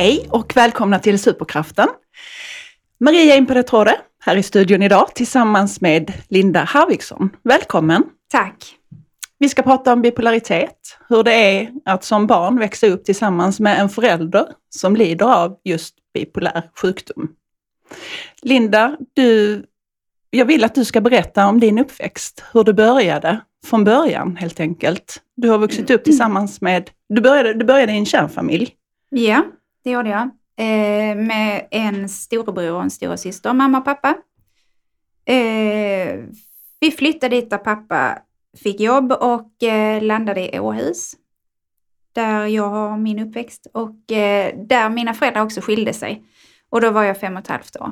Hej och välkomna till Superkraften. Maria Imperatore här i studion idag tillsammans med Linda Harvigsson. Välkommen! Tack! Vi ska prata om bipolaritet, hur det är att som barn växa upp tillsammans med en förälder som lider av just bipolär sjukdom. Linda, du, jag vill att du ska berätta om din uppväxt, hur det började från början helt enkelt. Du har vuxit upp tillsammans med, du började, du började i en kärnfamilj. Ja, det gjorde jag. Eh, med en storebror och en storasyster, mamma och pappa. Eh, vi flyttade dit där pappa fick jobb och eh, landade i Åhus. Där jag har min uppväxt och eh, där mina föräldrar också skilde sig. Och då var jag fem och ett halvt år.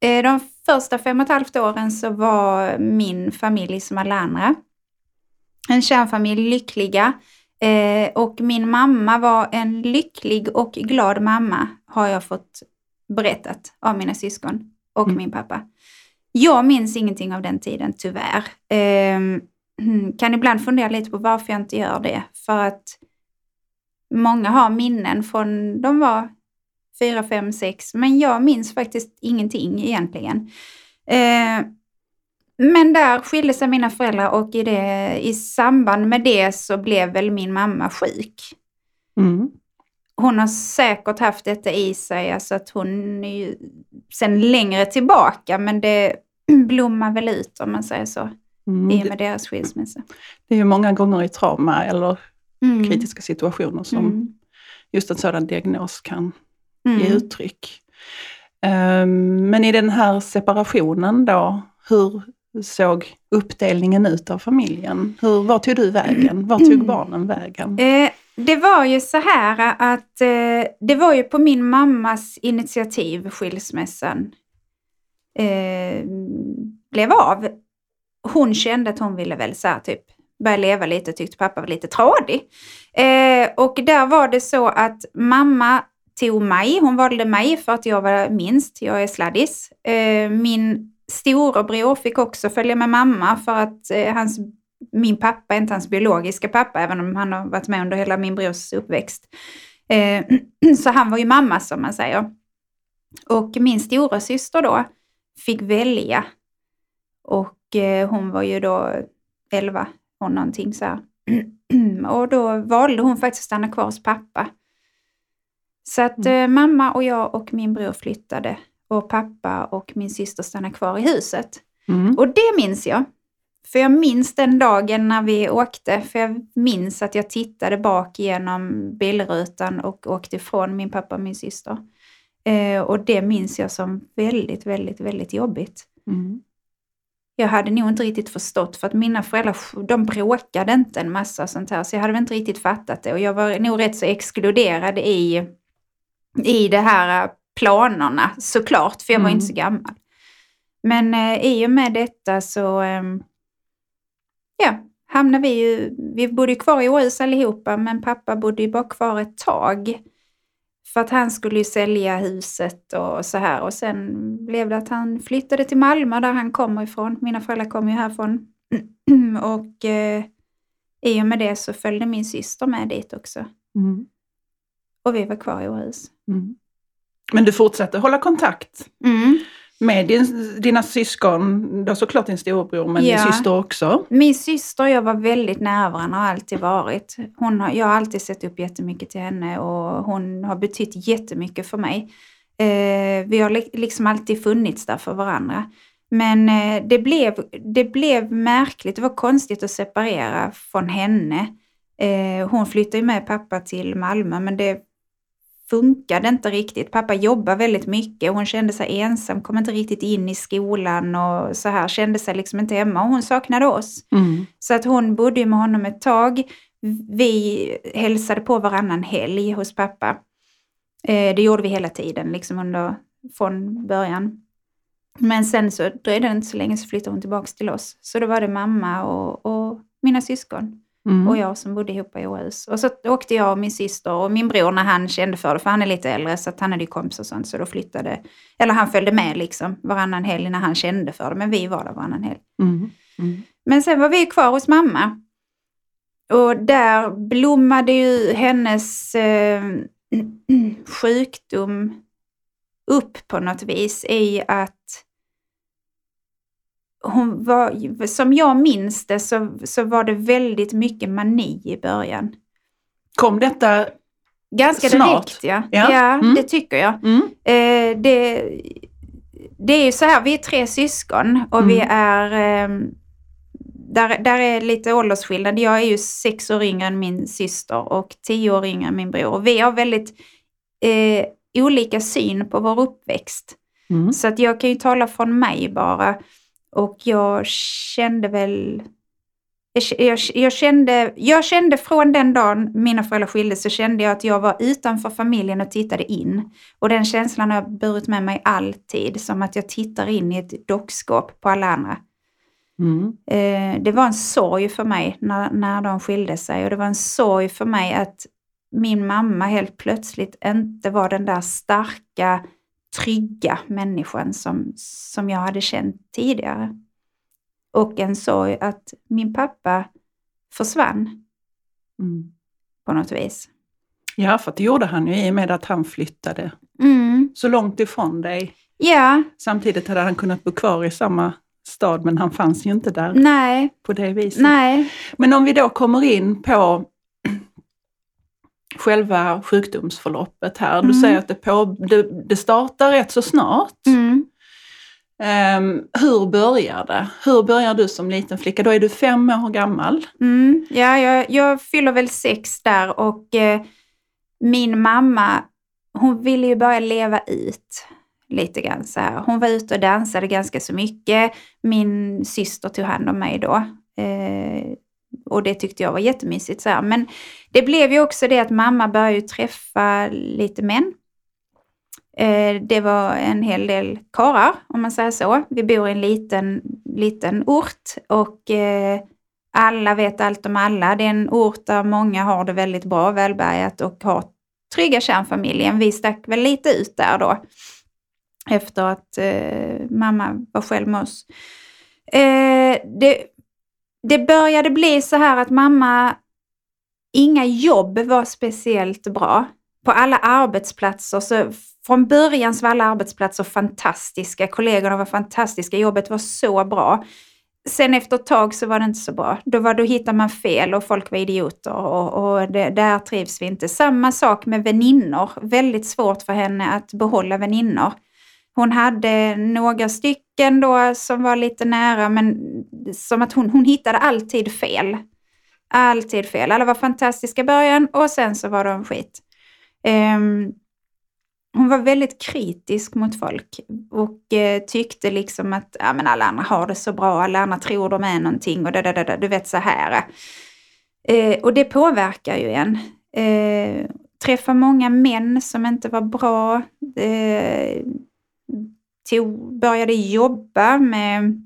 Eh, de första fem och ett halvt åren så var min familj som alla andra. En kärnfamilj, lyckliga. Eh, och min mamma var en lycklig och glad mamma, har jag fått berättat av mina syskon och mm. min pappa. Jag minns ingenting av den tiden, tyvärr. Eh, kan ibland fundera lite på varför jag inte gör det. För att många har minnen från de var fyra, fem, sex, men jag minns faktiskt ingenting egentligen. Eh, men där skilde sig mina föräldrar och i, det, i samband med det så blev väl min mamma sjuk. Mm. Hon har säkert haft detta i sig, alltså att hon är ju sen längre tillbaka, men det blommar väl ut om man säger så, mm. i och med deras skilsmässa. Det är ju många gånger i trauma eller mm. kritiska situationer som mm. just en sådan diagnos kan ge mm. uttryck. Um, men i den här separationen då, hur såg uppdelningen ut av familjen? Hur, var tog du vägen? Var tog barnen vägen? Eh, det var ju så här att eh, det var ju på min mammas initiativ skilsmässan eh, blev av. Hon kände att hon ville väl så här, typ börja leva lite och tyckte pappa var lite trådig. Eh, och där var det så att mamma tog mig, hon valde mig för att jag var minst, jag är sladdis. Eh, min storebror fick också följa med mamma för att eh, hans, min pappa inte hans biologiska pappa, även om han har varit med under hela min brors uppväxt. Eh, så han var ju mamma som man säger. Och min stora syster då fick välja. Och eh, hon var ju då 11 och någonting så här. och då valde hon faktiskt att stanna kvar hos pappa. Så att mm. eh, mamma och jag och min bror flyttade och pappa och min syster stannade kvar i huset. Mm. Och det minns jag. För jag minns den dagen när vi åkte, för jag minns att jag tittade bak genom bilrutan och åkte ifrån min pappa och min syster. Eh, och det minns jag som väldigt, väldigt, väldigt jobbigt. Mm. Jag hade nog inte riktigt förstått för att mina föräldrar de bråkade inte en massa sånt här så jag hade väl inte riktigt fattat det och jag var nog rätt så exkluderad i, i det här planerna såklart, för jag var mm. inte så gammal. Men eh, i och med detta så eh, ja, hamnade vi ju, vi bodde ju kvar i Åhus allihopa, men pappa bodde ju bara kvar ett tag. För att han skulle ju sälja huset och så här. Och sen blev det att han flyttade till Malmö där han kommer ifrån. Mina föräldrar kommer ju härifrån. och eh, i och med det så följde min syster med dit också. Mm. Och vi var kvar i Åhus. Mm. Men du fortsatte hålla kontakt mm. med din, dina syskon, har såklart din storebror, men ja. din syster också? Min syster och jag var väldigt nära varandra och har alltid varit. Hon har, jag har alltid sett upp jättemycket till henne och hon har betytt jättemycket för mig. Eh, vi har liksom alltid funnits där för varandra. Men eh, det, blev, det blev märkligt, det var konstigt att separera från henne. Eh, hon flyttade med pappa till Malmö men det funkade inte riktigt. Pappa jobbar väldigt mycket. Hon kände sig ensam, kom inte riktigt in i skolan och så här. Kände sig liksom inte hemma och hon saknade oss. Mm. Så att hon bodde med honom ett tag. Vi hälsade på varannan helg hos pappa. Eh, det gjorde vi hela tiden, liksom under, från början. Men sen så dröjde det inte så länge så flyttade hon tillbaka till oss. Så då var det mamma och, och mina syskon. Mm. och jag som bodde ihop i Åhus. Och så åkte jag och min syster och min bror när han kände för det, för han är lite äldre så att han hade ju kompisar och sånt, så då flyttade, eller han följde med liksom varannan helg när han kände för det, men vi var där varannan helg. Mm. Mm. Men sen var vi kvar hos mamma. Och där blommade ju hennes, eh, sjukdom upp på något vis i att hon var, som jag minns det så, så var det väldigt mycket mani i början. Kom detta Ganska Snart. direkt ja. Ja. Ja, Mm. det tycker jag. Mm. Eh, det, det är ju så här, vi är tre syskon och vi Mm. är... ehm, där, där är lite åldersskillnad. Jag är ju sex år yngre än min syster och tio år yngre än min bror. Och vi har väldigt eh, olika syn på vår uppväxt. Mm. Så att jag kan ju tala från mig bara. Och jag kände väl... Jag, jag, jag, kände, jag kände från den dagen mina föräldrar skildes så kände jag att jag var utanför familjen och tittade in. Och den känslan har jag burit med mig alltid. Som att jag tittar in i ett dockskåp på alla andra. Mm. Eh, det var en sorg för mig när, när de skilde sig. Och det var en sorg för mig att min mamma helt plötsligt inte var den där starka, trygga människan som, som jag hade känt tidigare. Och en sorg att min pappa försvann Mm. på något vis. Ja, för det gjorde han ju i och med att han flyttade Mm. så långt ifrån dig. Ja, Samtidigt hade han kunnat bo kvar i samma stad, men han fanns ju inte där nej, på det viset. nej. Men om vi då kommer in på själva sjukdomsförloppet här. Du Mm. säger att det, på, det, det startar rätt så snart. Mm. Ehm, hur börjar det? Hur börjar du som liten flicka? Då är du fem år gammal. Mm, ja, jag, jag fyller väl sex där och eh, min mamma, hon ville ju börja leva ut lite grann så här. Hon var ute och dansade ganska så mycket. Min syster tog hand om mig då. Eh, och det tyckte jag var jättemysigt. Så här. Men det blev ju också det att mamma började ju träffa lite män. Eh, det var en hel del karlar, om man säger så. Vi bor i en liten, liten ort och eh, alla vet allt om alla. Det är en ort där många har det väldigt bra, välbärgat och har trygga kärnfamiljen. Vi stack väl lite ut där då. Efter att eh, mamma var själv med oss. Eh, det, det började bli så här att mamma, inga jobb var speciellt bra. På alla arbetsplatser, så från början så var alla arbetsplatser fantastiska, kollegorna var fantastiska, jobbet var så bra. Sen efter ett tag så var det inte så bra. Då, var, då hittade man fel och folk var idioter och, och det, där trivs vi inte. Samma sak med väninnor. Väldigt svårt för henne att behålla väninnor. Hon hade några stycken då som var lite nära men som att hon, hon hittade alltid fel. Alltid fel. Alla var fantastiska i början och sen så var de skit. Um, hon var väldigt kritisk mot folk och eh, tyckte liksom att ja, men alla andra har det så bra, alla andra tror de är någonting och det, du vet så här. Eh, och det påverkar ju en. Eh, träffa många män som inte var bra. Eh, tog, började jobba med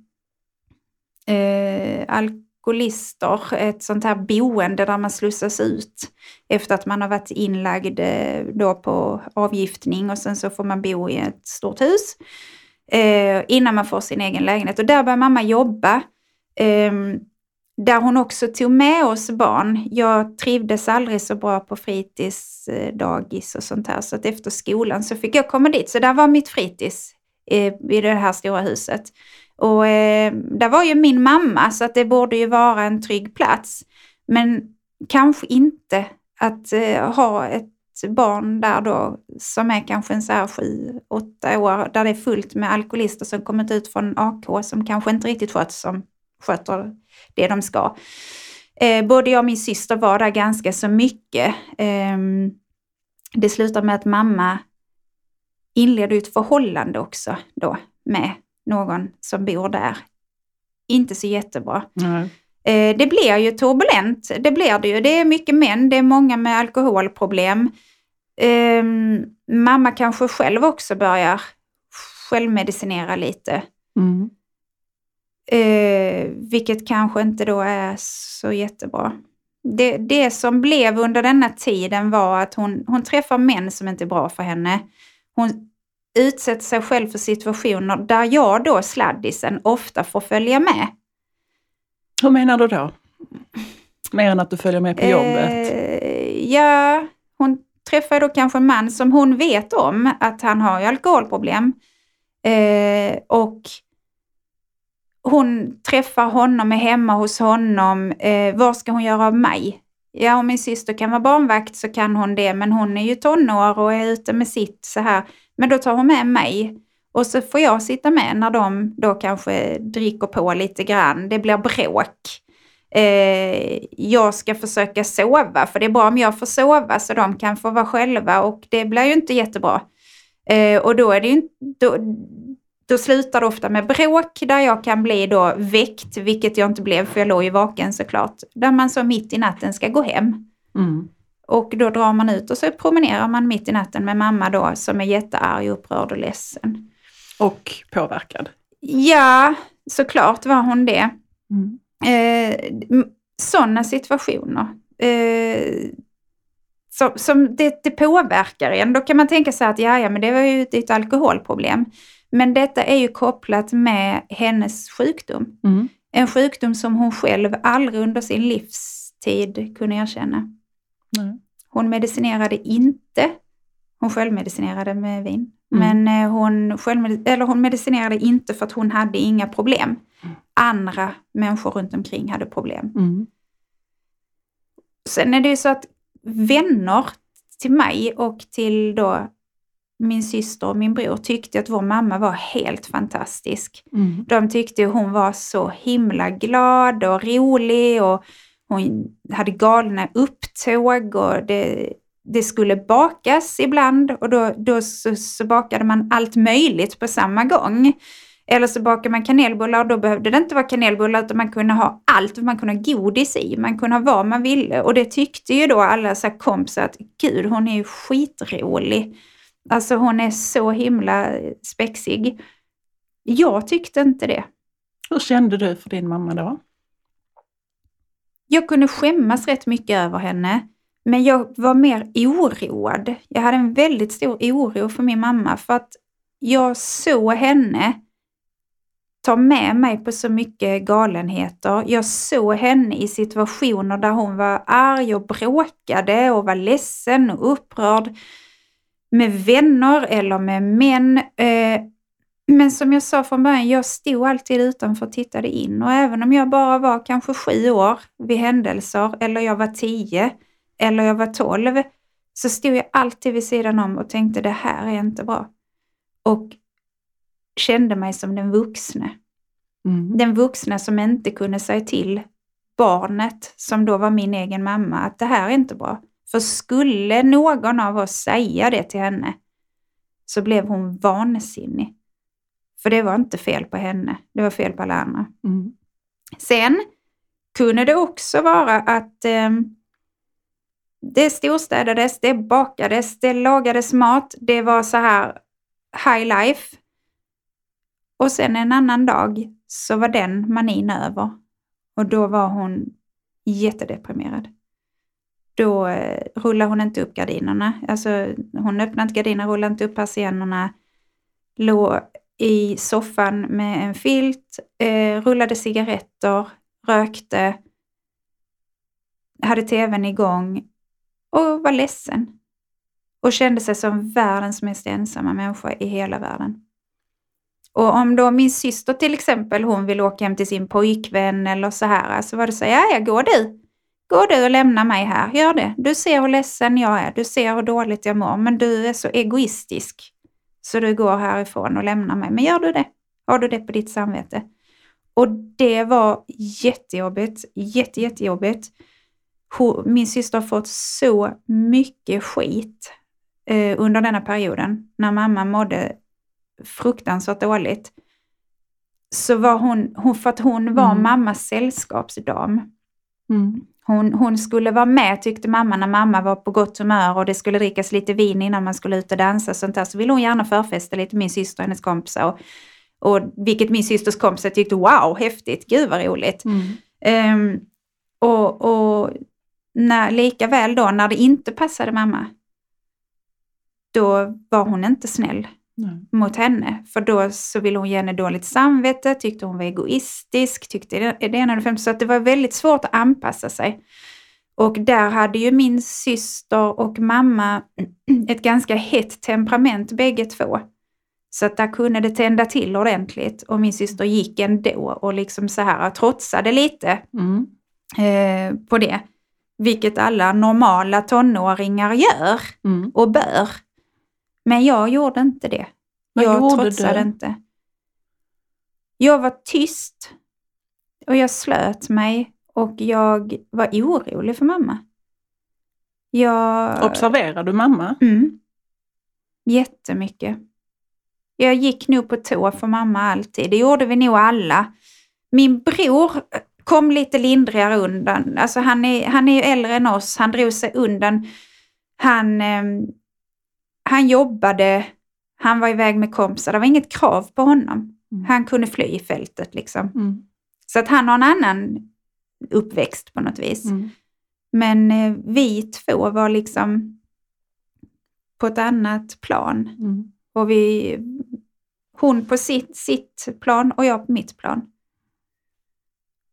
eh, alkoholister, ett sånt här boende där man slussas ut efter att man har varit inlagd eh, då på avgiftning och sen så får man bo i ett stort hus eh, innan man får sin egen lägenhet. Och där började mamma jobba. Ehm, där hon också tog med oss barn. Jag trivdes aldrig så bra på fritids, dagis och sånt här. Så att efter skolan så fick jag komma dit. Så där var mitt fritids eh, i det här stora huset. Och eh, där var ju min mamma så att det borde ju vara en trygg plats. Men kanske inte att eh, ha ett barn där då som är kanske en så här sju, åtta år där det är fullt med alkoholister som kommit ut från AK som kanske inte riktigt sköts som sköter det de ska. Eh, både jag och min syster var där ganska så mycket. Eh, det slutade med att mamma inledde ett förhållande också då med någon som bor där. Inte så jättebra. Nej. Eh, det blir ju turbulent, det blir det ju. Det är mycket män, det är många med alkoholproblem. Eh, mamma kanske själv också börjar självmedicinera lite. Mm. Eh, vilket kanske inte då är så jättebra. Det, det som blev under denna tiden var att hon, hon träffar män som inte är bra för henne. Hon utsätter sig själv för situationer där jag då, sladdisen, ofta får följa med. Hur menar du då? Mer än att du följer med på jobbet? Eh, ja, hon träffar då kanske en man som hon vet om att han har alkoholproblem. Eh, och hon träffar honom, är hemma hos honom. Eh, vad ska hon göra av mig? Ja, om min syster kan vara barnvakt så kan hon det, men hon är ju tonår och är ute med sitt så här. Men då tar hon med mig och så får jag sitta med när de då kanske dricker på lite grann. Det blir bråk. Eh, jag ska försöka sova, för det är bra om jag får sova så de kan få vara själva och det blir ju inte jättebra. Eh, och då är det ju då, då slutar det ofta med bråk där jag kan bli då väckt, vilket jag inte blev för jag låg ju vaken såklart. Där man så mitt i natten ska gå hem. Mm. Och då drar man ut och så promenerar man mitt i natten med mamma då som är jättearg, upprörd och ledsen. Och påverkad. Ja, såklart var hon det. Mm. Eh, Sådana situationer. Eh, som, som det, det påverkar en. Då kan man tänka sig att ja, ja, men det var ju ett alkoholproblem. Men detta är ju kopplat med hennes sjukdom. Mm. En sjukdom som hon själv aldrig under sin livstid kunde erkänna. Nej. Hon medicinerade inte. Hon självmedicinerade med vin. Mm. Men eh, hon, eller hon medicinerade inte för att hon hade inga problem. Andra människor runt omkring hade problem. Mm. Sen är det ju så att vänner till mig och till då min syster och min bror tyckte att vår mamma var helt fantastisk. Mm. De tyckte hon var så himla glad och rolig och hon hade galna upptåg och det, det skulle bakas ibland och då, då så, så bakade man allt möjligt på samma gång. Eller så bakade man kanelbullar och då behövde det inte vara kanelbullar utan man kunde ha allt, man kunde ha godis i, man kunde ha vad man ville. Och det tyckte ju då alla så kompisar att gud hon är ju skitrolig. Alltså hon är så himla spexig. Jag tyckte inte det. Hur kände du för din mamma då? Jag kunde skämmas rätt mycket över henne. Men jag var mer oroad. Jag hade en väldigt stor oro för min mamma för att jag såg henne ta med mig på så mycket galenheter. Jag såg henne i situationer där hon var arg och bråkade och var ledsen och upprörd med vänner eller med män. Eh, Men som jag sa från början, jag stod alltid utanför och tittade in och även om jag bara var kanske sju år vid händelser eller jag var tio eller jag var tolv så stod jag alltid vid sidan om och tänkte det här är inte bra. Och kände mig som den vuxne. Mm. Den vuxna som inte kunde säga till barnet, som då var min egen mamma, att det här är inte bra. För skulle någon av oss säga det till henne så blev hon vansinnig. För det var inte fel på henne, det var fel på alla andra. Mm. Sen kunde det också vara att eh, det storstädades, det bakades, det lagades mat, det var så här high life. Och sen en annan dag så var den manin över och då var hon jättedeprimerad. Då eh, rullar rullade hon inte upp gardinerna, alltså hon öppnade inte gardinerna, rullade inte upp persiennerna, låg i soffan med en filt, eh, rullade cigaretter, rökte, hade tvn igång och var ledsen. Och kände sig som världens mest ensamma människa i hela världen. Och om då min syster till exempel, hon vill åka hem till sin pojkvän eller så här, så var det så, ja, ja, gå du. Gå du och lämna mig här, gör det. Du ser hur ledsen jag är, du ser hur dåligt jag mår, men du är så egoistisk. Så du går härifrån och lämnar mig. Men gör du det? Har du det på ditt samvete? Och det var jättejobbigt, jätte, jättejobbigt. Min syster har fått så mycket skit eh, under denna perioden, när mamma mådde fruktansvärt dåligt. Så var hon, hon för att hon var Mm. mammas sällskapsdam. Mm. Hon, hon skulle vara med tyckte mamma när mamma var på gott humör och det skulle drickas lite vin innan man skulle ut och dansa och sånt där. Så ville hon gärna förfesta lite min syster och hennes kompisar. Och, och vilket min systers kompisar tyckte wow, häftigt, gud vad roligt. Mm. Ehm, och och när, lika väl då när det inte passade mamma, då var hon inte snäll Nej. mot henne. För då så ville hon ge henne dåligt samvete, tyckte hon var egoistisk, tyckte det, det ena och det femte. Så att det var väldigt svårt att anpassa sig. Och där hade ju min syster och mamma ett ganska hett temperament bägge två. Så att där kunde det tända till ordentligt och min syster gick ändå och liksom så här trotsade lite Mm. eh, på det. Vilket alla normala tonåringar gör Mm. och bör. Men jag gjorde inte det. Vad jag gjorde trotsade du? inte. Jag var tyst och jag slöt mig och jag var orolig för mamma. Jag... Observerar du mamma? Mm. Jättemycket. Jag gick nog på tå för mamma alltid. Det gjorde vi nog alla. Min bror kom lite lindrigare undan. Alltså han är, han är ju äldre än oss. Han drog sig undan. Han, ehm, han jobbade. Han var iväg med kompisar. Det var inget krav på honom. Mm. Han kunde fly i fältet liksom. Mm. Så att han har en annan uppväxt på något vis. Mm. Men eh, vi två var liksom på ett annat plan. Mm. Och vi, hon på sitt, sitt plan och jag på mitt plan.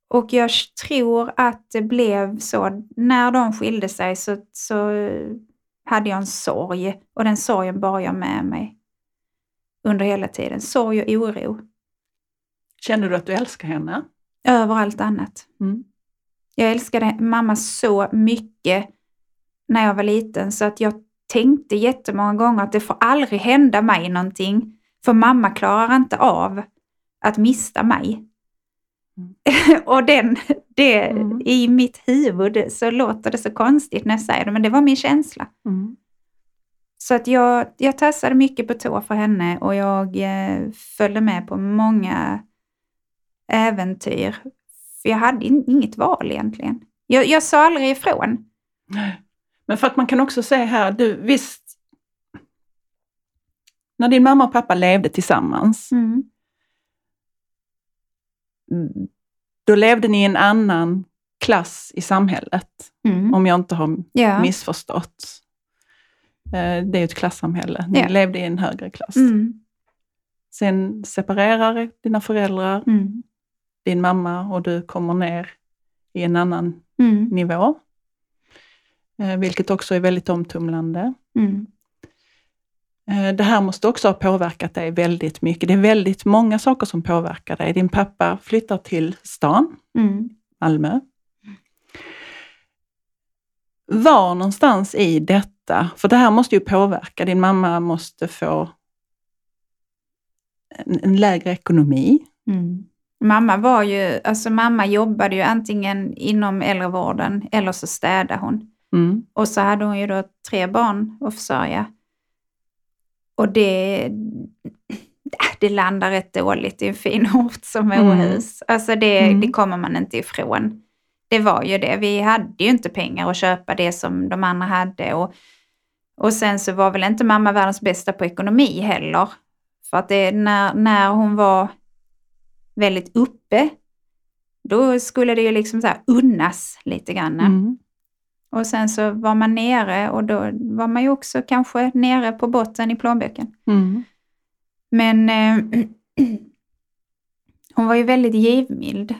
Och jag tror att det blev så, när de skilde sig så, så hade jag en sorg. Och den sorgen bar jag med mig under hela tiden. Sorg och oro. Kände du att du älskar henne? Över allt annat. Mm. Jag älskade mamma så mycket när jag var liten så att jag tänkte jättemånga gånger att det får aldrig hända mig någonting. För mamma klarar inte av att mista mig. och den, det, Mm. i mitt huvud så låter det så konstigt när jag säger det, men det var min känsla. Mm. Så att jag, jag tassade mycket på tå för henne och jag eh, följde med på många äventyr. För jag hade in, inget val egentligen. Jag, jag sa aldrig ifrån. Men för att man kan också säga här, du visst, när din mamma och pappa levde tillsammans, Mm. Då levde ni i en annan klass i samhället, Mm. om jag inte har Ja. missförstått. Eh, Det är ju ett klassamhälle. Ni Ja. levde i en högre klass. Mm. Sen separerar dina föräldrar, Mm. din mamma och du kommer ner i en annan Mm. nivå. Eh, Vilket också är väldigt omtumlande. Eh, Det här måste också ha påverkat dig väldigt mycket. Det är väldigt många saker som påverkar dig. Din pappa flyttar till stan, Mm. Malmö. Var någonstans i detta, för det här måste ju påverka, din mamma måste få en, en lägre ekonomi. Mm. Mamma var ju, alltså mamma jobbade ju antingen inom äldrevården eller så städade hon. Mm. Och så hade hon ju då tre barn att försörja. Och det, det landar rätt dåligt i en fin ort som Mm. Åhus. Alltså det, Mm. det kommer man inte ifrån. Det var ju det. Vi hade ju inte pengar att köpa det som de andra hade. Och, och sen så var väl inte mamma världens bästa på ekonomi heller. För att det, när, när hon var väldigt uppe, då skulle det ju liksom så unnas lite grann. Mm. Och sen så var man nere och då var man ju också kanske nere på botten i plånboken. Mm. Men eh, hon var ju väldigt givmild.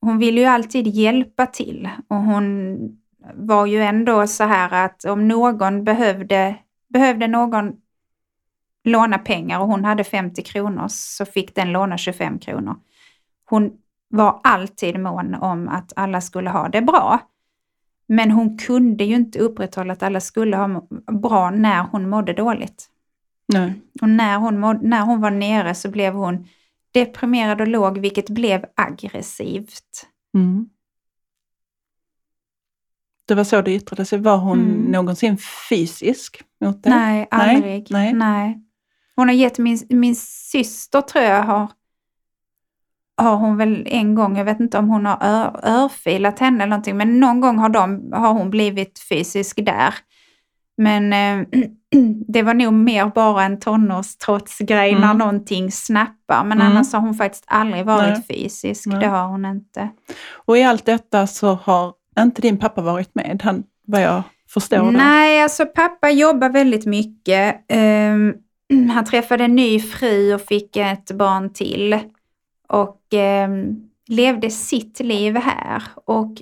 Hon ville ju alltid hjälpa till och hon var ju ändå så här att om någon behövde, behövde någon låna pengar och hon hade 50 kronor så fick den låna 25 kronor. Hon var alltid mån om att alla skulle ha det bra. Men hon kunde ju inte upprätthålla att alla skulle ha bra när hon mådde dåligt. Nej. Och när hon, måd, när hon var nere så blev hon deprimerad och låg, vilket blev aggressivt. Mm. Det var så det yttrade sig. Var hon Mm. någonsin fysisk mot dig? Nej, aldrig. nej. Nej. Hon har gett min, min syster, tror jag, har, har hon väl en gång, jag vet inte om hon har ör, örfilat henne eller någonting, men någon gång har, de, har hon blivit fysisk där. Men eh, det var nog mer bara en tonårstrotsgrej när Mm. någonting snappar. Men Mm. annars har hon faktiskt aldrig varit Nej. fysisk. Nej. Det har hon inte. Och i allt detta så har inte din pappa varit med, han, vad jag förstår. Nej, alltså pappa jobbar väldigt mycket. Ehm, han träffade en ny fru och fick ett barn till. Och eh, levde sitt liv här. Och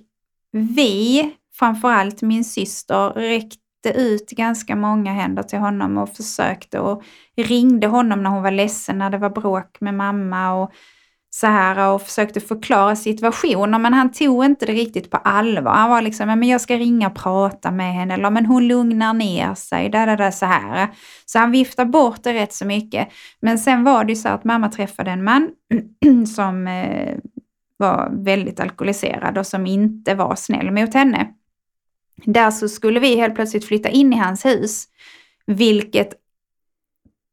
vi framförallt min syster räckte ut ganska många händer till honom och försökte och ringde honom när hon var ledsen, när det var bråk med mamma och så här och försökte förklara situationen men han tog inte det riktigt på allvar. Han var liksom, men jag ska ringa och prata med henne eller men hon lugnar ner sig, där, där, där, så här. Så han viftade bort det rätt så mycket. Men sen var det ju så att mamma träffade en man som eh, var väldigt alkoholiserad och som inte var snäll mot henne. Där så skulle vi helt plötsligt flytta in i hans hus, vilket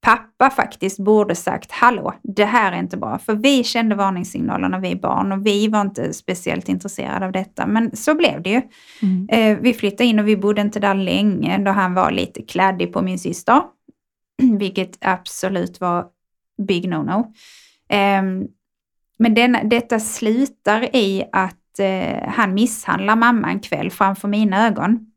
pappa faktiskt borde sagt hallå, det här är inte bra. För vi kände varningssignalerna vi barn och vi var inte speciellt intresserade av detta. Men så blev det ju. Mm. Eh, vi flyttade in och vi bodde inte där länge då han var lite kladdig på min syster. Vilket absolut var big no-no. Eh, men denna, detta slutar i att eh, han misshandlar mamma en kväll framför mina ögon.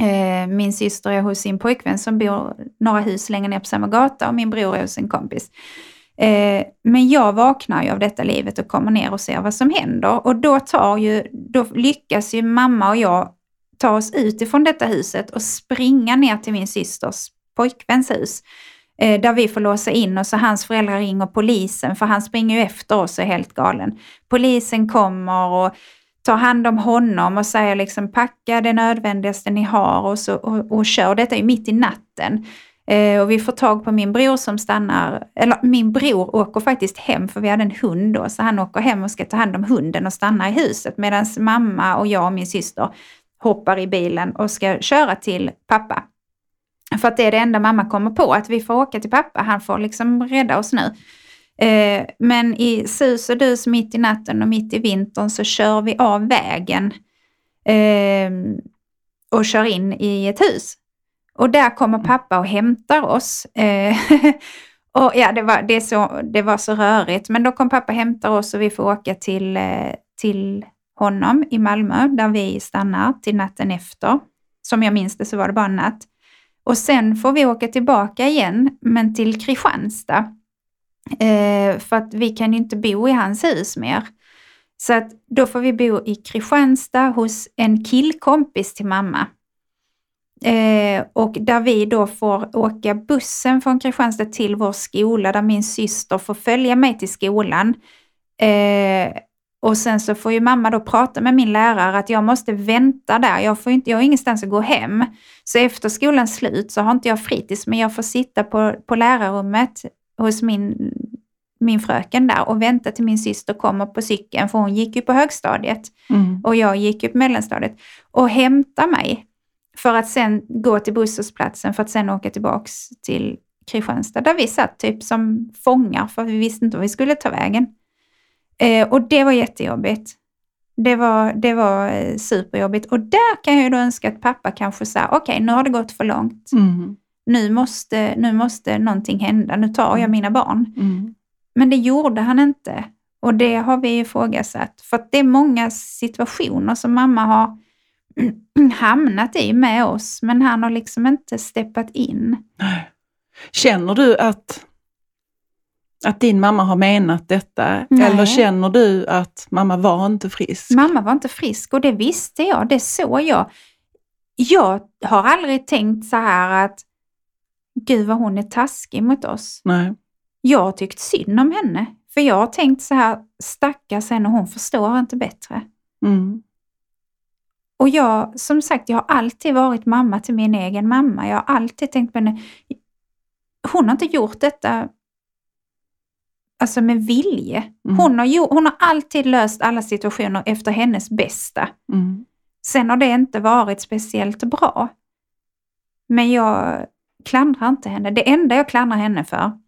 Eh, min syster är hos sin pojkvän som bor några hus längre ner på samma gata och min bror är hos en kompis. Eh, men jag vaknar ju av detta livet och kommer ner och ser vad som händer. Och då, tar ju, då lyckas ju mamma och jag ta oss ut ifrån detta huset och springa ner till min systers pojkväns hus. Eh, där vi får låsa in oss och hans föräldrar ringer polisen för han springer ju efter oss och är helt galen. Polisen kommer och tar hand om honom och säger liksom packa det nödvändigaste ni har och, så, och, och kör. Detta är mitt i natten. Eh, och vi får tag på min bror som stannar, eller min bror åker faktiskt hem för vi hade en hund då, så han åker hem och ska ta hand om hunden och stanna i huset medan mamma och jag och min syster hoppar i bilen och ska köra till pappa. För att det är det enda mamma kommer på, att vi får åka till pappa, han får liksom rädda oss nu. Eh, men i sus och dus mitt i natten och mitt i vintern så kör vi av vägen eh, och kör in i ett hus. Och där kommer mm. pappa och hämtar oss. Eh, och ja, det var, det, så, det var så rörigt. Men då kom pappa och hämtar oss och vi får åka till, eh, till honom i Malmö där vi stannar till natten efter. Som jag minns det så var det bara en natt. Och sen får vi åka tillbaka igen, men till Kristianstad. Eh, för att vi kan ju inte bo i hans hus mer. Så att då får vi bo i Kristianstad hos en killkompis till mamma. Eh, och där vi då får åka bussen från Kristianstad till vår skola där min syster får följa mig till skolan. Eh, och sen så får ju mamma då prata med min lärare att jag måste vänta där. Jag, får inte, jag har ingenstans att gå hem. Så efter skolans slut så har inte jag fritids men jag får sitta på, på lärarrummet hos min, min fröken där och vänta till min syster kommer på cykeln, för hon gick ju på högstadiet mm. och jag gick ju på mellanstadiet, och hämta mig för att sen gå till busshållplatsen för att sen åka tillbaks till Kristianstad där vi satt typ som fångar för vi visste inte var vi skulle ta vägen. Eh, och det var jättejobbigt. Det var, det var eh, superjobbigt och där kan jag ju då önska att pappa kanske sa, okej okay, nu har det gått för långt. Mm nu måste, nu måste någonting hända, nu tar jag mm. mina barn. Mm. Men det gjorde han inte. Och det har vi ifrågasatt. För det är många situationer som mamma har hamnat i med oss, men han har liksom inte steppat in. Känner du att, att din mamma har menat detta? Nej. Eller känner du att mamma var inte frisk? Mamma var inte frisk och det visste jag, det såg jag. Jag har aldrig tänkt så här att gud vad hon är taskig mot oss. Nej. Jag har tyckt synd om henne. För jag har tänkt så här, stackars henne, hon förstår inte bättre. Mm. Och jag, som sagt, jag har alltid varit mamma till min egen mamma. Jag har alltid tänkt på henne. Hon har inte gjort detta alltså med vilje. Mm. Hon, har gjort, hon har alltid löst alla situationer efter hennes bästa. Mm. Sen har det inte varit speciellt bra. Men jag, klandrar inte henne. Det enda jag klandrar henne för,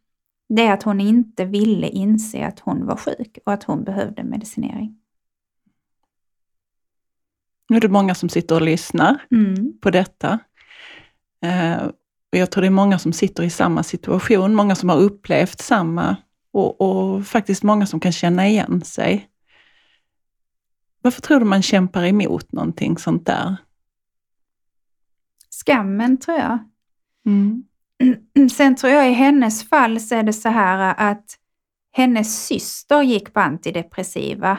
det är att hon inte ville inse att hon var sjuk och att hon behövde medicinering. Nu är det många som sitter och lyssnar mm. på detta. Eh, och jag tror det är många som sitter i samma situation, många som har upplevt samma och, och faktiskt många som kan känna igen sig. Varför tror du man kämpar emot någonting sånt där? Skammen tror jag. Mm. Sen tror jag i hennes fall så är det så här att hennes syster gick på antidepressiva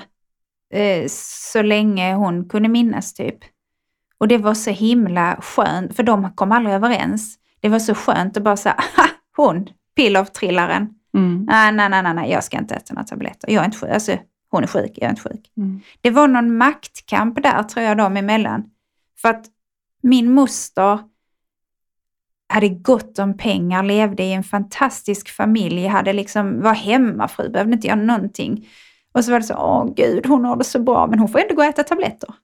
eh, så länge hon kunde minnas typ. Och det var så himla skönt, för de kom aldrig överens. Det var så skönt att bara säga, hon, pillertrillaren. Mm. Nej, nej, nej, nej, jag ska inte äta några tabletter. Jag är inte sjuk. Alltså, hon är sjuk, jag är inte sjuk. Mm. Det var någon maktkamp där tror jag dem emellan. För att min moster hade gott om pengar, levde i en fantastisk familj, hade liksom, var hemmafru, behövde inte göra någonting. Och så var det så, åh gud, hon har det så bra, men hon får ändå gå och äta tabletter.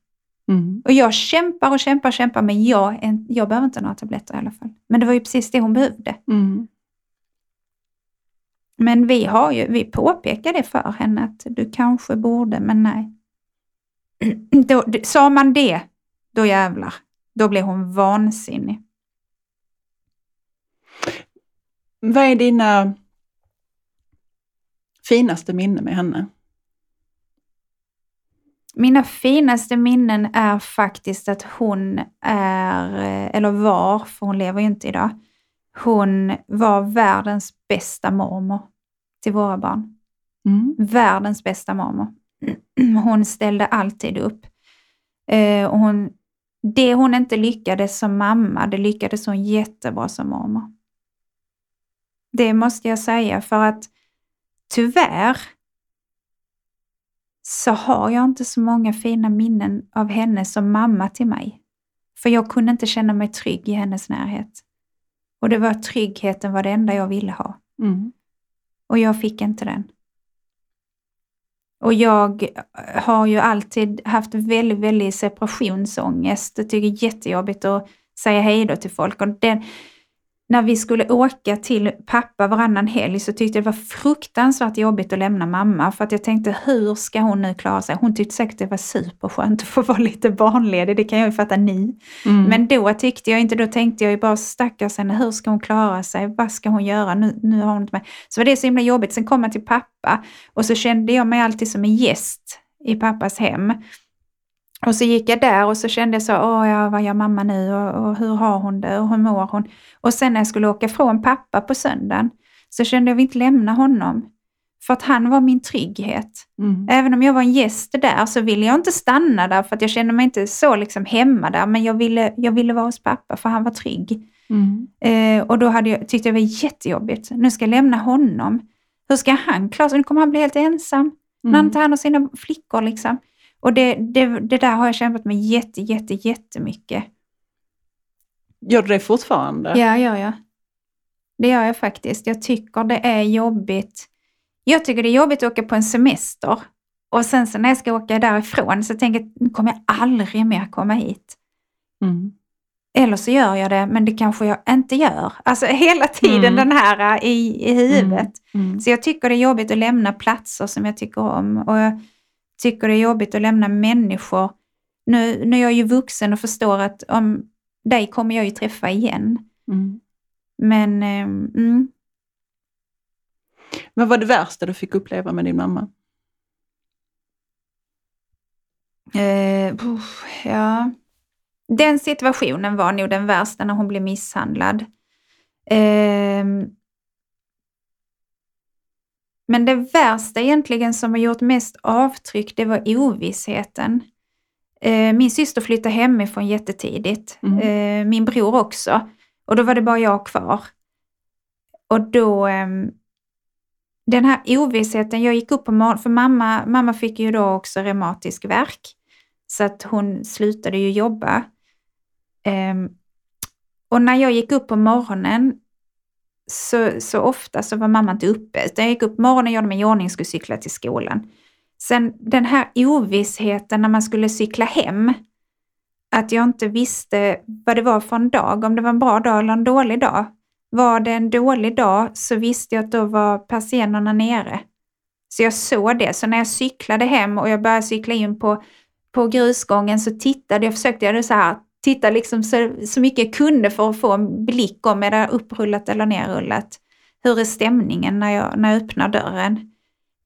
Mm. Och jag kämpar och kämpar och kämpar, men jag, jag behöver inte några tabletter i alla fall. Men det var ju precis det hon behövde. Mm. Men vi har ju, vi påpekar det för henne att du kanske borde, men nej. Då, sa man det, då jävlar. Då blev hon vansinnig. Vad är dina finaste minnen med henne? Mina finaste minnen är faktiskt att hon är, eller var, för hon lever ju inte idag, hon var världens bästa mormor till våra barn. Mm. Världens bästa mormor. Hon ställde alltid upp. Eh, och hon, det hon inte lyckades som mamma, det lyckades hon jättebra som mormor. Det måste jag säga för att tyvärr så har jag inte så många fina minnen av henne som mamma till mig. För jag kunde inte känna mig trygg i hennes närhet. Och det var tryggheten var det enda jag ville ha. Mm. Och jag fick inte den. Och jag har ju alltid haft väldigt, väldigt separationsångest. Jag tycker det är jättejobbigt att säga hej då till folk. Och den, när vi skulle åka till pappa varannan helg så tyckte jag det var fruktansvärt jobbigt att lämna mamma. För att jag tänkte, hur ska hon nu klara sig? Hon tyckte säkert det var superskönt att få vara lite barnledig. Det kan jag ju fatta nu. Mm. Men då tyckte jag inte, då tänkte jag ju bara stackars henne, hur ska hon klara sig? Vad ska hon göra? Nu, nu har hon inte med. Så var det så himla jobbigt. Sen kom jag till pappa och så kände jag mig alltid som en gäst i pappas hem. Och så gick jag där och så kände jag så, åh ja, vad gör mamma nu och, och hur har hon det och hur mår hon? Och sen när jag skulle åka från pappa på söndagen så kände jag att vi inte lämna honom. För att han var min trygghet. Mm. Även om jag var en gäst där så ville jag inte stanna där för att jag kände mig inte så liksom hemma där. Men jag ville, jag ville vara hos pappa för han var trygg. Mm. Eh, och då hade jag, tyckte jag det var jättejobbigt. Nu ska jag lämna honom. Hur ska han klara sig? Nu kommer han bli helt ensam. När han Mm. tar hand om sina flickor liksom. Och det, det, det där har jag kämpat med jätte, jätte, jättemycket. Gör du det fortfarande? Ja, ja, ja. Det gör jag faktiskt. Jag tycker det är jobbigt. Jag tycker det är jobbigt att åka på en semester. Och sen så när jag ska åka därifrån så tänker jag, nu kommer jag aldrig mer komma hit. Mm. Eller så gör jag det, men det kanske jag inte gör. Alltså hela tiden Mm. den här äh, i, i huvudet. Mm. Så jag tycker det är jobbigt att lämna platser som jag tycker om. Och jag tycker det är jobbigt att lämna människor. Nu, nu är jag ju vuxen och förstår att om dig kommer jag ju träffa igen. Mm. Men ehm, mm, Vad var det värsta du fick uppleva med din mamma? eh, ja. Den situationen var nog den värsta när hon blev misshandlad. Ehm, men det värsta egentligen som har gjort mest avtryck, det var ovissheten. Eh, min syster flyttade hemifrån jättetidigt. Mm. Eh, min bror också. Och då var det bara jag kvar. Och då, ehm, den här ovissheten, jag gick upp på morgonen, för mamma, mamma fick ju då också reumatisk värk. Så att hon slutade ju jobba. Ehm, och när jag gick upp på morgonen så, så ofta så var mamma inte uppe. Utan jag gick upp på morgonen, gjorde mig i ordning och skulle cykla till skolan. Sen den här ovissheten när man skulle cykla hem, att jag inte visste vad det var för en dag, om det var en bra dag eller en dålig dag. Var det en dålig dag så visste jag att då var persiennerna nere. Så jag såg det. Så när jag cyklade hem och jag började cykla in på, på grusgången så tittade jag, försökte jag så här, titta liksom så, så mycket jag kunde för att få en blick om är det upprullat eller nerrullat. Hur är stämningen när jag, när jag öppnar dörren?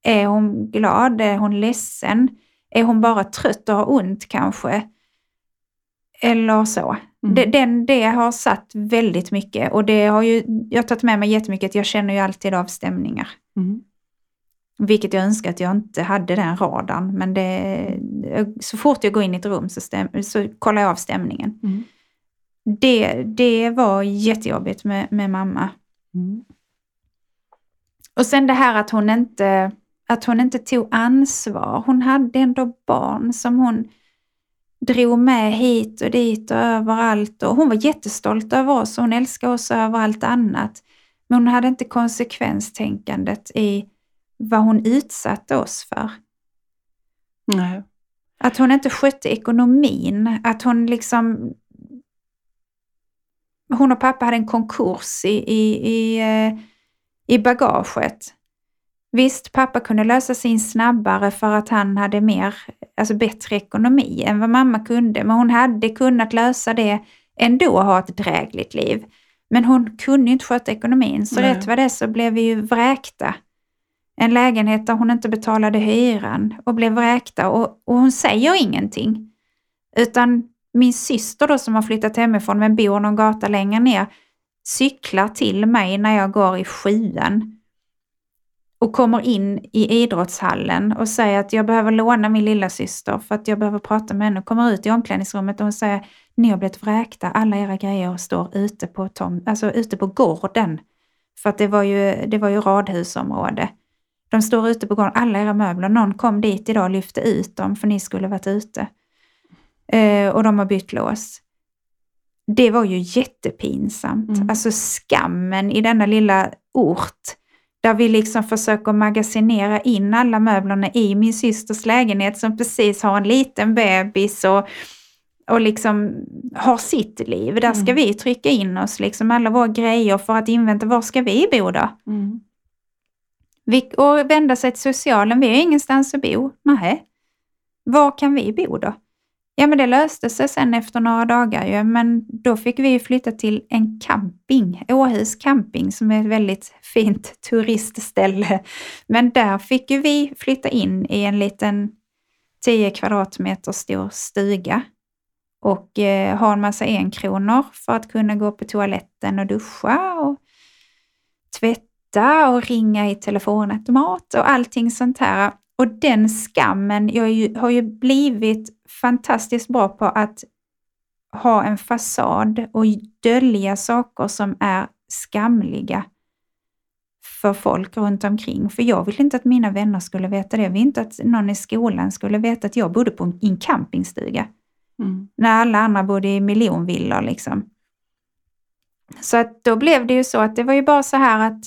Är hon glad? Är hon ledsen? Är hon bara trött och har ont kanske? Eller så. Mm. Det, den, det har satt väldigt mycket och det har ju, jag har tagit med mig jättemycket jag känner ju alltid av stämningar. Mm. Vilket jag önskar att jag inte hade den radarn. Men det, så fort jag går in i ett rum så, stäm, så kollar jag av stämningen. Mm. Det, det var jättejobbigt med, med mamma. Mm. Och sen det här att hon inte, att hon inte tog ansvar. Hon hade ändå barn som hon drog med hit och dit och överallt. Och hon var jättestolt över oss och hon älskade oss över allt annat. Men hon hade inte konsekvenstänkandet i vad hon utsatte oss för. Nej. Att hon inte skötte ekonomin, att hon liksom... Hon och pappa hade en konkurs i, i, i, eh, i bagaget. Visst, pappa kunde lösa sin snabbare för att han hade mer, alltså bättre ekonomi än vad mamma kunde, men hon hade kunnat lösa det ändå och ha ett drägligt liv. Men hon kunde inte sköta ekonomin, så Nej. rätt vad det så blev vi ju vräkta. En lägenhet där hon inte betalade hyran och blev vräkta och, och hon säger ingenting. Utan min syster då som har flyttat hemifrån men bor någon gata längre ner cyklar till mig när jag går i sjuan och kommer in i idrottshallen och säger att jag behöver låna min lilla syster för att jag behöver prata med henne. Kommer ut i omklädningsrummet och hon säger ni har blivit vräkta, alla era grejer står ute på, tom, alltså ute på gården. För att det var, ju, det var ju radhusområde. De står ute på gården, alla era möbler. Någon kom dit idag och lyfte ut dem för ni skulle varit ute. Eh, och de har bytt lås. Det var ju jättepinsamt. Mm. Alltså skammen i denna lilla ort där vi liksom försöker magasinera in alla möblerna i min systers lägenhet som precis har en liten bebis och, och liksom har sitt liv. Där ska Mm. vi trycka in oss, liksom alla våra grejer för att invänta, var ska vi bo då? Mm. Vi, och vända sig till socialen, vi har ingenstans att bo. Nej. Var kan vi bo då? Ja men det löste sig sen efter några dagar ju, men då fick vi flytta till en camping, Åhus camping som är ett väldigt fint turistställe. Men där fick ju vi flytta in i en liten 10 kvadratmeter stor stuga och eh, ha en massa enkronor för att kunna gå på toaletten och duscha och tvätta och ringa i telefonautomat och allting sånt här. Och den skammen, jag ju, har ju blivit fantastiskt bra på att ha en fasad och dölja saker som är skamliga för folk runt omkring. För jag vill inte att mina vänner skulle veta det. Jag vill inte att någon i skolan skulle veta att jag bodde på en, en campingstuga. Mm. När alla andra bodde i miljonvillor liksom. Så att då blev det ju så att det var ju bara så här att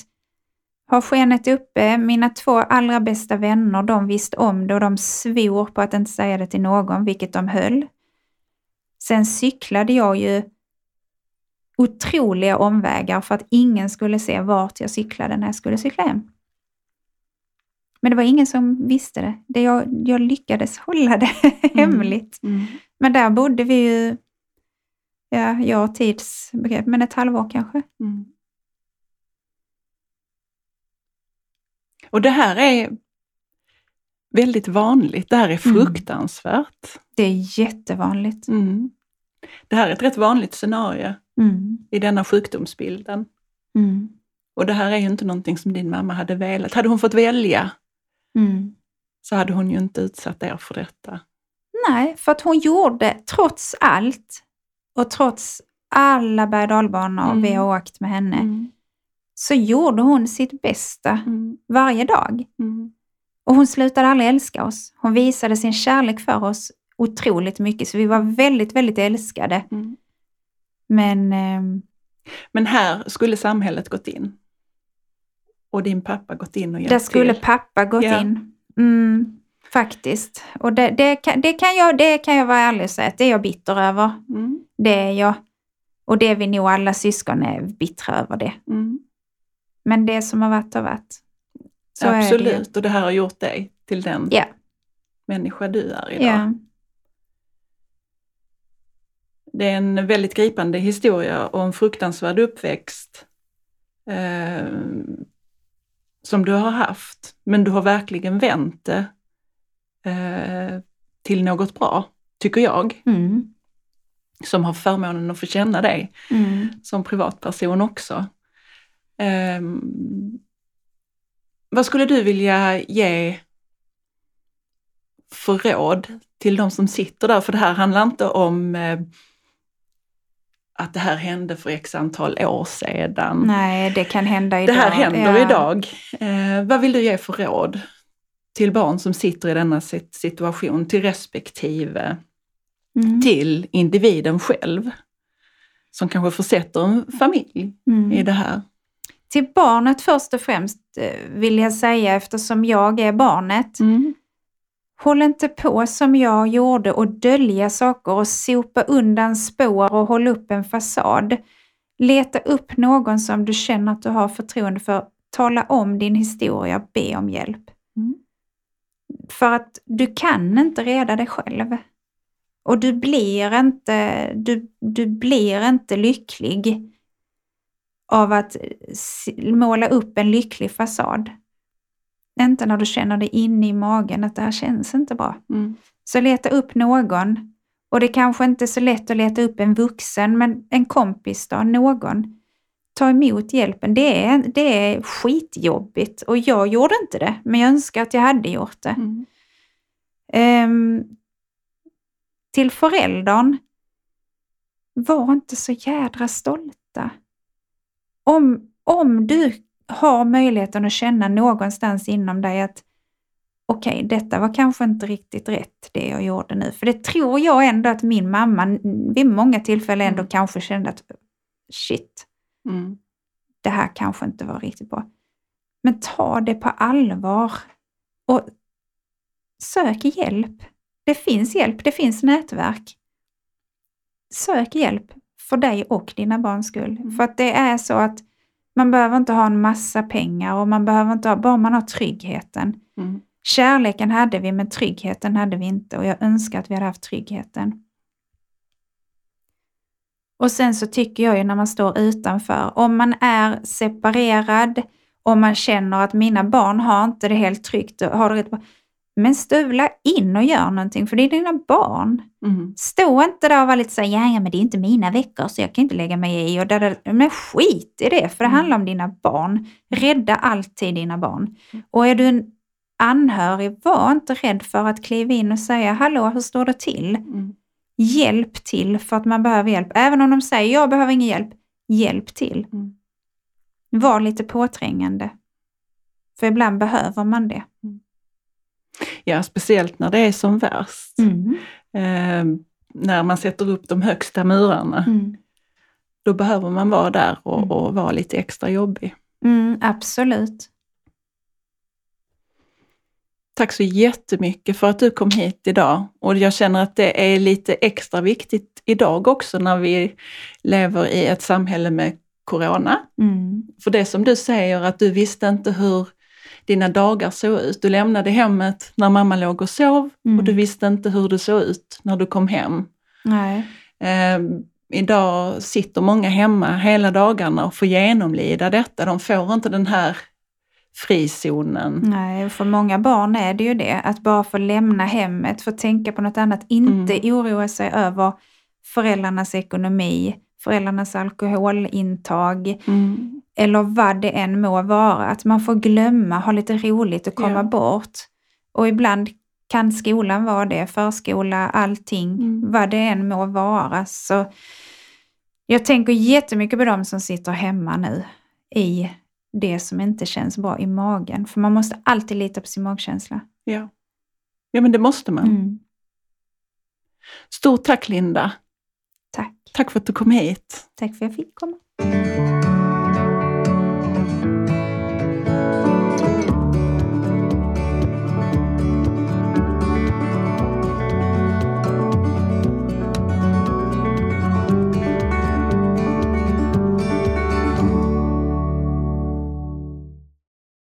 ha skenet uppe. Mina två allra bästa vänner, de visste om det och de svor på att inte säga det till någon, vilket de höll. Sen cyklade jag ju otroliga omvägar för att ingen skulle se vart jag cyklade när jag skulle cykla hem. Men det var ingen som visste det. det jag, jag lyckades hålla det hemligt. Mm. Men där bodde vi ju, ja, jag har tidsbegrepp, men ett halvår kanske. Mm. Och det här är väldigt vanligt. Det här är Mm. fruktansvärt. Det är jättevanligt. Mm. Det här är ett rätt vanligt scenario Mm. i denna sjukdomsbilden. Mm. Och det här är ju inte någonting som din mamma hade velat. Hade hon fått välja Mm. så hade hon ju inte utsatt er för detta. Nej, för att hon gjorde trots allt och trots alla berg och dalbanor Mm. vi har åkt med henne, Mm. Så gjorde hon sitt bästa Mm. varje dag. Mm. Och hon slutade aldrig älska oss. Hon visade sin kärlek för oss otroligt mycket, så vi var väldigt, väldigt älskade. Mm. Men ehm, Men här skulle samhället gått in. Och din pappa gått in och hjälpt där skulle till. pappa gått Ja. in. Mm, faktiskt. Och det, det, kan, det, kan jag, det kan jag vara ärlig och säga att det är jag bitter över. Mm. Det är jag. Och det är vi nog alla syskon är bittra över det. Mm. Men det som har varit har varit. Så är det. Absolut, och det här har gjort dig till den Ja. människa du är idag. Ja. Det är en väldigt gripande historia och en fruktansvärd uppväxt eh, som du har haft. Men du har verkligen vänt det eh, till något bra, tycker jag, Mm. som har förmånen att få känna dig Mm. som privatperson också. Ehm, vad skulle du vilja ge för råd till de som sitter där? För det här handlar inte om eh, att det här hände för x antal år sedan. Nej, det kan hända idag. Det här händer Ja. idag. Eh, vad vill du ge för råd till barn som sitter i denna sit- situation, till respektive Mm. till individen själv? Som kanske försätter en familj Mm. i det här. Till barnet först och främst eh, vill jag säga, eftersom jag är barnet, Mm. håll inte på som jag gjorde och dölja saker och sopa undan spår och hålla upp en fasad. Leta upp någon som du känner att du har förtroende för. Tala om din historia, be om hjälp. Mm. För att du kan inte reda dig själv. Och du blir inte, du, du blir inte lycklig av att måla upp en lycklig fasad. Inte när du känner det inne i magen att det här känns inte bra. Mm. Så leta upp någon. Och det kanske inte är så lätt att leta upp en vuxen, men en kompis då, någon. Ta emot hjälpen. Det är, det är skitjobbigt och jag gjorde inte det, men jag önskar att jag hade gjort det. Mm. Ehm, till föräldern, var inte så jädra stolta. Om, om du har möjligheten att känna någonstans inom dig att okej, detta var kanske inte riktigt rätt det jag gjorde nu. För det tror jag ändå att min mamma vid många tillfällen ändå Mm. kanske kände att shit, Mm. det här kanske inte var riktigt bra. Men ta det på allvar och sök hjälp. Det finns hjälp, det finns nätverk. Sök hjälp för dig och dina barns skull. Mm. För att det är så att man behöver inte ha en massa pengar och man behöver inte ha, bara man har tryggheten. Mm. Kärleken hade vi men tryggheten hade vi inte och jag önskar att vi hade haft tryggheten. Och sen så tycker jag ju när man står utanför, om man är separerad, om man känner att mina barn har inte det helt tryggt, har det rätt men stövla in och gör någonting för det är dina barn. Mm. Stå inte där och var lite så här, ja men det är inte mina veckor så jag kan inte lägga mig i. Och där. Men skit i det, för det Mm. handlar om dina barn. Rädda alltid dina barn. Och är du en anhörig, var inte rädd för att kliva in och säga, hallå hur står det till? Mm. Hjälp till för att man behöver hjälp. Även om de säger, jag behöver ingen hjälp, hjälp till. Mm. Var lite påträngande. För ibland behöver man det. Ja, speciellt när det är som värst. Mm. Eh, när man sätter upp de högsta murarna. Mm. Då behöver man vara där och, Mm. och vara lite extra jobbig. Mm, absolut. Tack så jättemycket för att du kom hit idag. Och jag känner att det är lite extra viktigt idag också när vi lever i ett samhälle med Corona. Mm. För det som du säger att du visste inte hur dina dagar såg ut. Du lämnade hemmet när mamma låg och sov Mm. och du visste inte hur det såg ut när du kom hem. Eh, idag sitter många hemma hela dagarna och får genomlida detta. De får inte den här frizonen. Nej, för många barn är det ju det. Att bara få lämna hemmet, få tänka på något annat, inte Mm. oroa sig över föräldrarnas ekonomi, föräldrarnas alkoholintag Mm. Eller vad det än må vara. Att man får glömma, ha lite roligt och komma Ja. bort. Och ibland kan skolan vara det, förskola, allting, Mm. vad det än må vara. Så jag tänker jättemycket på de som sitter hemma nu i det som inte känns bra i magen. För man måste alltid lita på sin magkänsla. Ja. ja, men det måste man. Mm. Stort tack Linda. Tack. Tack för att du kom hit. Tack för att jag fick komma.